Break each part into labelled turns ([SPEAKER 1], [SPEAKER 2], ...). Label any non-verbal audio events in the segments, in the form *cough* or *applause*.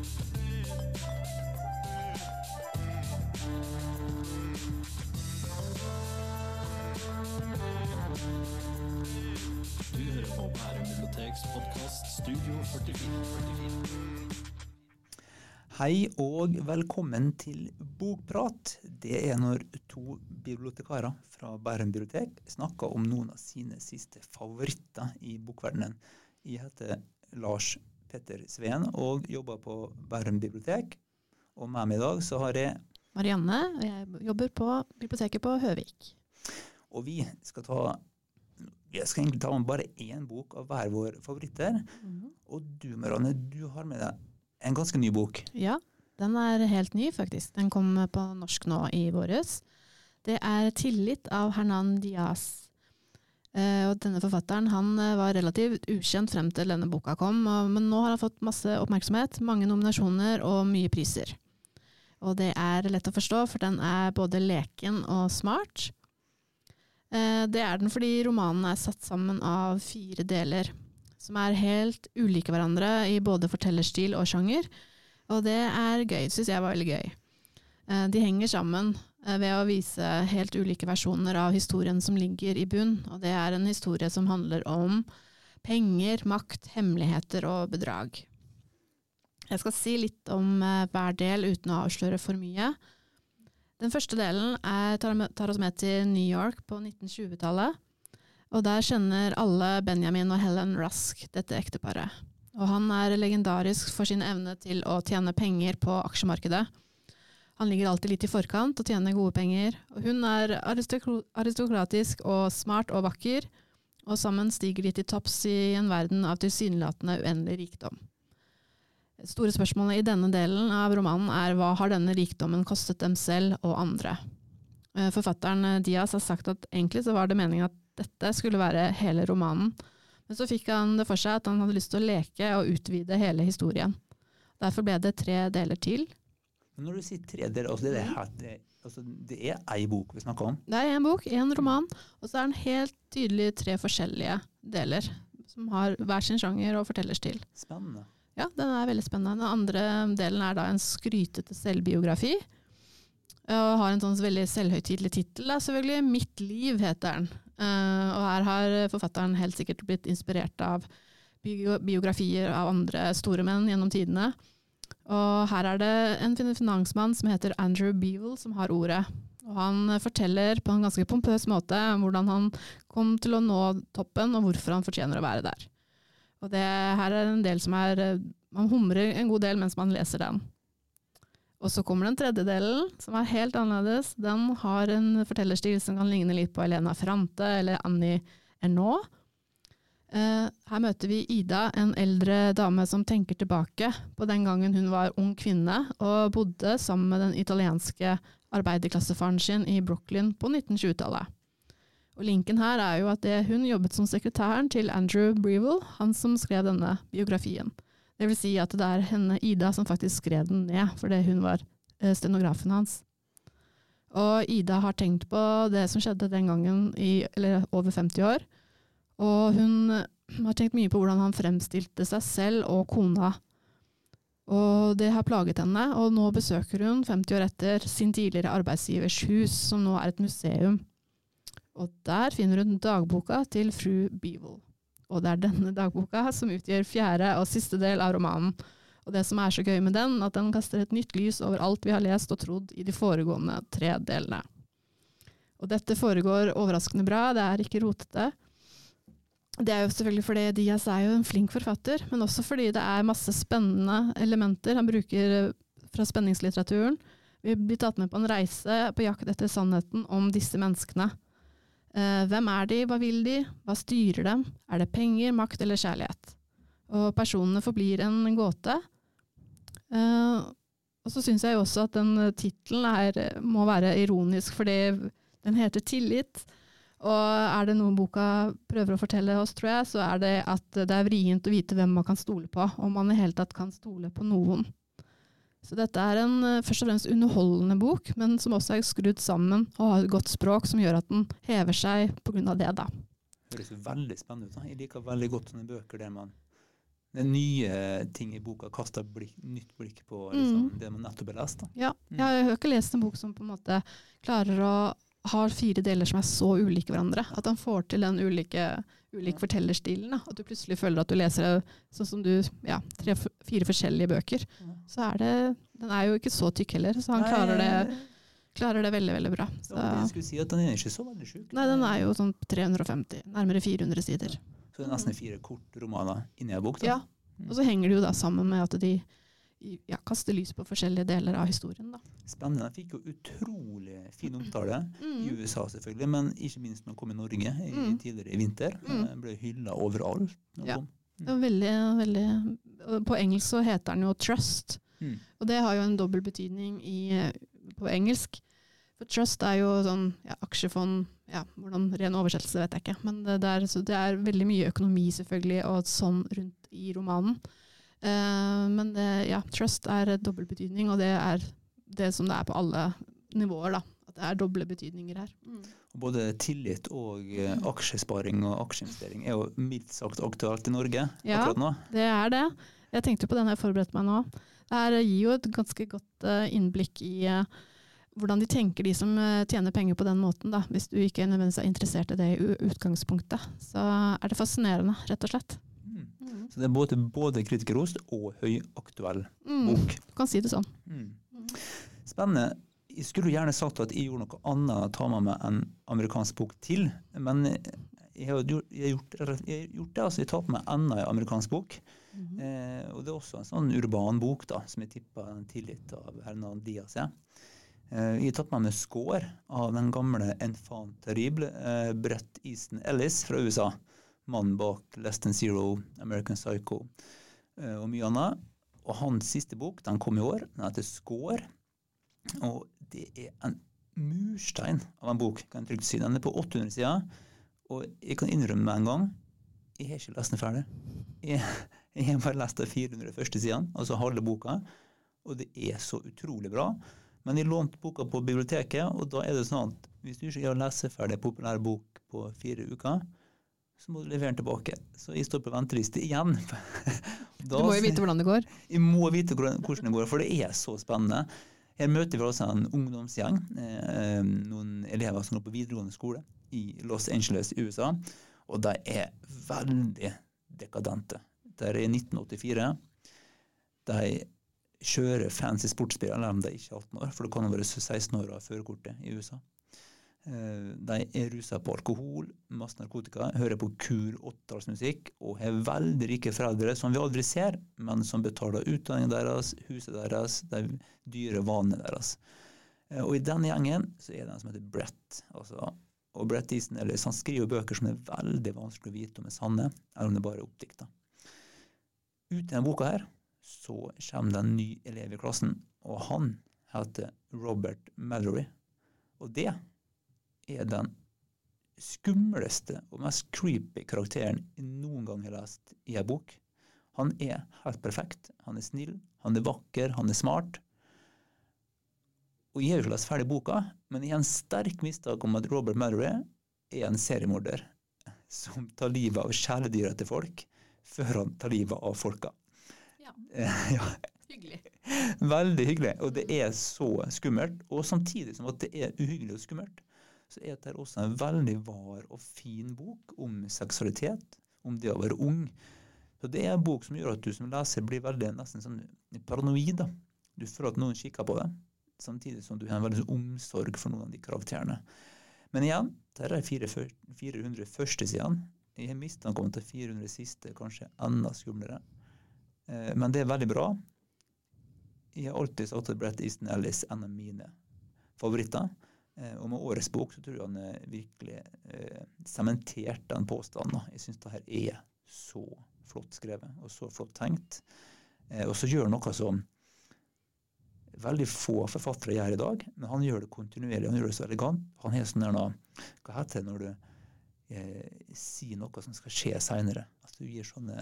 [SPEAKER 1] Du hører på Bærum biblioteks podkast Studio 4444.
[SPEAKER 2] Hei og velkommen til Bokprat. Det er når to bibliotekarer fra Bærum bibliotek snakker om noen av sine siste favoritter i bokverdenen. Jeg heter Lars Petter Sveen og jobber på Bærum bibliotek. Og med meg i dag så har jeg
[SPEAKER 3] Marianne, og jeg jobber på biblioteket på Høvik.
[SPEAKER 2] Og vi skal ta jeg skal egentlig ta med bare én bok av hver vår favoritter. Og du Marianne, du har med deg en ganske ny bok.
[SPEAKER 3] Ja, den er helt ny faktisk. Den kom på norsk nå i våres. Det er 'Tillit' av Hernan Diaz. Eh, og denne forfatteren han eh, var relativt ukjent frem til denne boka kom, men nå har han fått masse oppmerksomhet, mange nominasjoner og mye priser. Og det er lett å forstå, for den er både leken og smart. Eh, det er den fordi romanen er satt sammen av fire deler, som er helt ulike hverandre i både fortellerstil og sjanger. Og det er gøy, syns jeg var veldig gøy. De henger sammen ved å vise helt ulike versjoner av historien som ligger i bunn, og det er en historie som handler om penger, makt, hemmeligheter og bedrag. Jeg skal si litt om eh, hver del uten å avsløre for mye. Den første delen er, tar oss med til New York på 1920-tallet. Og der kjenner alle Benjamin og Helen Rusk, dette ekteparet. Og han er legendarisk for sin evne til å tjene penger på aksjemarkedet. Han ligger alltid litt i forkant og tjener gode penger. Hun er aristokratisk og smart og vakker, og sammen stiger de til topps i en verden av tilsynelatende uendelig rikdom. Store spørsmålet i denne delen av romanen er hva har denne rikdommen kostet dem selv og andre? Eh, Forfatteren eh, Diaz har sagt at egentlig så var det meningen at dette skulle være hele romanen, men så fikk han det for seg at han hadde lyst til å leke og utvide hele historien. Derfor ble det tre deler til.
[SPEAKER 2] Når du sier tre deler, altså det, er, her- det, altså det er ei bok vi snakker om.
[SPEAKER 3] Det er én bok, én roman, og så er den helt tydelig tre forskjellige deler, som har hver sin sjanger og fortellerstil.
[SPEAKER 2] Spennende.
[SPEAKER 3] Ja, den er veldig spennende. Den andre delen er da en skrytete selvbiografi. Og har en sånn veldig selvhøytidelig tittel, selvfølgelig. 'Mitt liv' heter den. Eh, og her har forfatteren helt sikkert blitt inspirert av biografier av andre store menn gjennom tidene. Og her er det en finansmann som heter Andrew Beevil som har ordet. Og han forteller på en ganske pompøs måte hvordan han kom til å nå toppen, og hvorfor han fortjener å være der. Og det her er en del som er Man humrer en god del mens man leser den. Og så kommer den tredjedelen, som er helt annerledes. Den har en fortellerstil som kan ligne litt på Elena Ferrante eller Annie Ernaux. Eh, her møter vi Ida, en eldre dame som tenker tilbake på den gangen hun var ung kvinne og bodde sammen med den italienske arbeiderklassefaren sin i Brooklyn på 1920-tallet. Og linken her er jo at det, hun jobbet som sekretæren til Andrew Breville, han som skrev denne biografien. Det vil si at det er henne, Ida, som faktisk skrev den ned, fordi hun var eh, stenografen hans. Og Ida har tenkt på det som skjedde den gangen i eller over 50 år. Og hun har tenkt mye på hvordan han fremstilte seg selv og kona. Og det har plaget henne, og nå besøker hun 50 år etter sin tidligere arbeidsgivers hus, som nå er et museum. Og der finner hun dagboka til fru Beevil. Og det er denne dagboka som utgjør fjerde og siste del av romanen. Og det som er så gøy med den, at den kaster et nytt lys over alt vi har lest og trodd i de foregående tre delene. Og dette foregår overraskende bra, det er ikke rotete. Det er jo selvfølgelig fordi Diaz er jo en flink forfatter, men også fordi det er masse spennende elementer han bruker eh, fra spenningslitteraturen. Vi blir tatt med på en reise på jakt etter sannheten om disse menneskene. Eh, hvem er de, hva vil de, hva styrer dem, er det penger, makt eller kjærlighet? Og personene forblir en gåte. Eh, og så syns jeg jo også at den tittelen må være ironisk, fordi den heter Tillit. Og er det noe boka prøver å fortelle oss, tror jeg, så er det at det er vrient å vite hvem man kan stole på, om man i hele tatt kan stole på noen. Så dette er en eh, først og fremst underholdende bok, men som også er skrudd sammen og har et godt språk som gjør at den hever seg pga. det, da.
[SPEAKER 2] Høres veldig spennende ut. da. Jeg liker veldig godt sånne bøker der man Det nye ting i boka kaster blikk, nytt blikk på liksom, det man nettopp har lest. Da.
[SPEAKER 3] Ja,
[SPEAKER 2] Mm.
[SPEAKER 3] jeg har ikke lest en bok som på en måte klarer å ha fire deler som er så ulike hverandre. At han får til den ulike, ulike fortellerstilen. Da. At du plutselig føler at du leser sånn som du, ja, tre, fire forskjellige bøker. Så er det Den er jo ikke så tykk heller, så han klarer det, klarer det veldig, veldig bra. Så,
[SPEAKER 2] Ja, jeg skulle si at Den er ikke så veldig sjuk.
[SPEAKER 3] nei, den er jo sånn 350, nærmere 400 sider.
[SPEAKER 2] Så det er nesten fire kortromaner inni ei bok. Da.
[SPEAKER 3] Ja, og så henger det jo da sammen med at de ja, kaste lys på forskjellige deler av historien. Da.
[SPEAKER 2] Spennende. Jeg fikk jo utrolig fin omtale. I
[SPEAKER 3] Mm.
[SPEAKER 2] USA selvfølgelig, men ikke minst når den kom i Norge i,
[SPEAKER 3] Mm.
[SPEAKER 2] tidligere i vinter.
[SPEAKER 3] Mm.
[SPEAKER 2] Den ble hylla overalt.
[SPEAKER 3] Ja.
[SPEAKER 2] kom.
[SPEAKER 3] Det var veldig, veldig På engelsk så heter den jo 'Trust'.
[SPEAKER 2] Mm.
[SPEAKER 3] Og det har jo en dobbel betydning i, på engelsk. For trust er jo sånn ja, aksjefond ja, hvordan Ren oversettelse vet jeg ikke. Men det, det, er, så det er veldig mye økonomi selvfølgelig og sånn rundt i romanen. Eh, men det, ja, trust er dobbeltbetydning, og det er det som det er på alle nivåer. da. At det er doble betydninger her.
[SPEAKER 2] Mm. Både tillit og eh,
[SPEAKER 3] Mm.
[SPEAKER 2] aksjesparing og aksjeinvestering er jo mildt sagt aktuelt i Norge
[SPEAKER 3] Ja.
[SPEAKER 2] akkurat nå.
[SPEAKER 3] Det er det. Jeg tenkte på den jeg forberedte meg nå. Det her gir jo et ganske godt eh, innblikk i eh, hvordan de tenker, de som eh, tjener penger på den måten. Da. Hvis du ikke nødvendigvis er interessert i det i utgangspunktet. Så er det fascinerende, rett og slett.
[SPEAKER 2] Mm. Så det er både, både kritikerrost og høyaktuell
[SPEAKER 3] Mm.
[SPEAKER 2] bok.
[SPEAKER 3] Du kan si det sånn.
[SPEAKER 2] Mm. Spennende. Jeg skulle gjerne sagt at jeg gjorde noe annet å ta med meg en amerikansk bok til, men jeg har gjort, jeg har gjort, jeg har gjort det. altså Jeg tar på meg enda en amerikansk bok.
[SPEAKER 3] Mm.
[SPEAKER 2] Eh, og det er også en sånn urban bok da, som jeg tipper er en tillit av Hernan Diaz. Ja. Eh, jeg har tatt med meg 'Score' av den gamle enfant terrible eh, Brett Easton Ellis fra USA. Mannen bak 'Less Than Zero', 'American Psycho' eh, og mye annet. Og hans siste bok den kom i år. Den heter 'Score'. Og det er en murstein av en bok, kan jeg trygt si. Den er på 800 sider. Og jeg kan innrømme med en gang jeg har ikke lest den ferdig. Jeg, jeg har bare lest de 400 første sidene, altså halve boka. Og det er så utrolig bra. Men jeg lånte boka på biblioteket, og da er det sånn at hvis du ikke har lest ferdig en populær bok på fire uker, så må du levere den tilbake. Så jeg står på venteliste igjen. *laughs*
[SPEAKER 3] Du må jo vite hvordan det går.
[SPEAKER 2] Jeg må vite hvordan hvordan det går, for det er så spennende. Her møter vi også en ungdomsgjeng, eh, noen elever som går på videregående skole i Los Angeles i USA. Og de er veldig dekadente. Det er i 1984. De kjører fancy sportsbiler, selv om de ikke er 18 år, for det kan være 16 år av førerkortet i USA. Eh, De er rusa på alkohol, masse narkotika, hører på kul åttitallsmusikk og har veldig rike foreldre som vi aldri ser, men som betaler utdanningen deres, huset deres, de dyre vanene deres. Eh, Og i denne gjengen så er det en som heter Brett. Altså, og Brett Easton Ellis han skriver bøker som er veldig vanskelig å vite om er sanne, eller om det bare er oppdikta. Ut i denne boka her så kommer det en ny elev i klassen, og han heter Robert Mallory. Og det er den skumleste og mest creepy karakteren jeg noen gang har lest i en bok. Han er helt perfekt. Han er snill, han er vakker, han er smart. Og jeg har jo ikke lest ferdig boka, men jeg har en sterk mistanke om at Robert Murray er en seriemorder som tar livet av kjæledyra til folk før han tar livet av folka.
[SPEAKER 3] Ja. *laughs*
[SPEAKER 2] Ja.
[SPEAKER 3] Hyggelig.
[SPEAKER 2] Veldig hyggelig. Og det er så skummelt. Og samtidig som at det er uhyggelig og skummelt, så er dette også en veldig var og fin bok om seksualitet, om det å være ung. Så det er en bok som gjør at du som leser blir veldig nesten sånn paranoid. da. Du føler at noen kikker på deg, samtidig som du har en veldig sånn omsorg for noen av de karakterene. Men igjen, der er 400 første sidene. Jeg har mistanke om at de 400 siste kanskje enda skumlere. Eh, Men det er veldig bra. Jeg har alltid sagt at Brett Easton Ellis er en av mine favoritter. Eh, Og med årets bok så tror jeg han eh, virkelig eh, sementerte den påstanden. Jeg syns det her er så flott skrevet og så flott tenkt. Eh, Og så gjør han noe som veldig få forfattere gjør i dag, men han gjør det kontinuerlig. Han gjør det så elegant. Han har sånn der Hva heter det når du eh, sier noe som skal skje seinere? At du gir sånne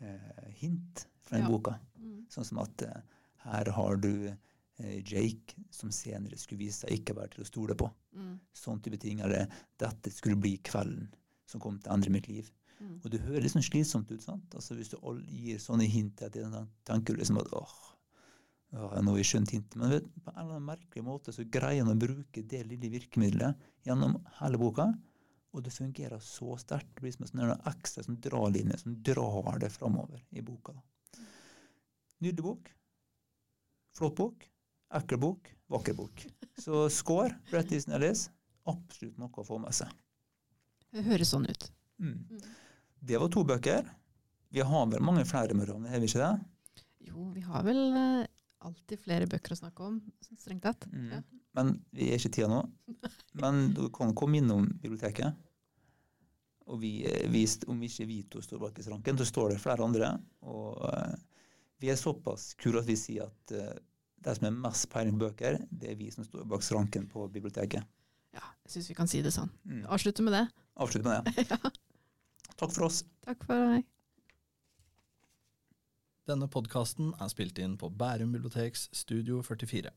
[SPEAKER 2] eh, hint fra den
[SPEAKER 3] Ja.
[SPEAKER 2] boka.
[SPEAKER 3] Mm.
[SPEAKER 2] Sånn som at eh, her har du Jake, som senere skulle vise seg ikke være til å stole på.
[SPEAKER 3] Mm.
[SPEAKER 2] Sånn type ting. Eller dette skulle bli kvelden som kom til å endre mitt liv.
[SPEAKER 3] Mm.
[SPEAKER 2] Og det høres liksom slitsomt ut. sant? Altså Hvis du all gir sånne hint, at det, tenker du liksom at åh, åh nå har jeg skjønt hintet. Men vet, på en eller annen merkelig måte så greier han å bruke det lille virkemidlet gjennom hele boka. Og det fungerer så sterkt. Det blir som en sånn ekstra sånn dralinje som drar det framover i boka. Nydelig bok. Flott bok. Ekkel bok. Vakker bok. Så score, Brett Easton Ellis. Absolutt noe å få med seg.
[SPEAKER 3] Det høres sånn ut.
[SPEAKER 2] Mm.
[SPEAKER 3] Mm.
[SPEAKER 2] Det var to bøker. Vi har vel mange flere med har vi ikke det?
[SPEAKER 3] Jo, vi har vel eh, alltid flere bøker å snakke om, sånn strengt tatt.
[SPEAKER 2] Mm.
[SPEAKER 3] Ja.
[SPEAKER 2] Men vi er ikke i tida nå. *laughs* Men du kan komme innom biblioteket. Og vi, eh, vi, om ikke vi to står bak i skranken, så står det flere andre. Og uh, vi er såpass kule at vi sier at uh, de som er mest peiling på bøker, det er vi som står bak skranken på biblioteket.
[SPEAKER 3] Ja, jeg syns vi kan si det sånn.
[SPEAKER 2] Mm.
[SPEAKER 3] Avslutte med det.
[SPEAKER 2] Avslutte med det. *laughs*
[SPEAKER 3] ja.
[SPEAKER 2] Takk for oss.
[SPEAKER 3] Takk for deg.
[SPEAKER 1] Denne podkasten er spilt inn på Bærum biblioteks Studio 44.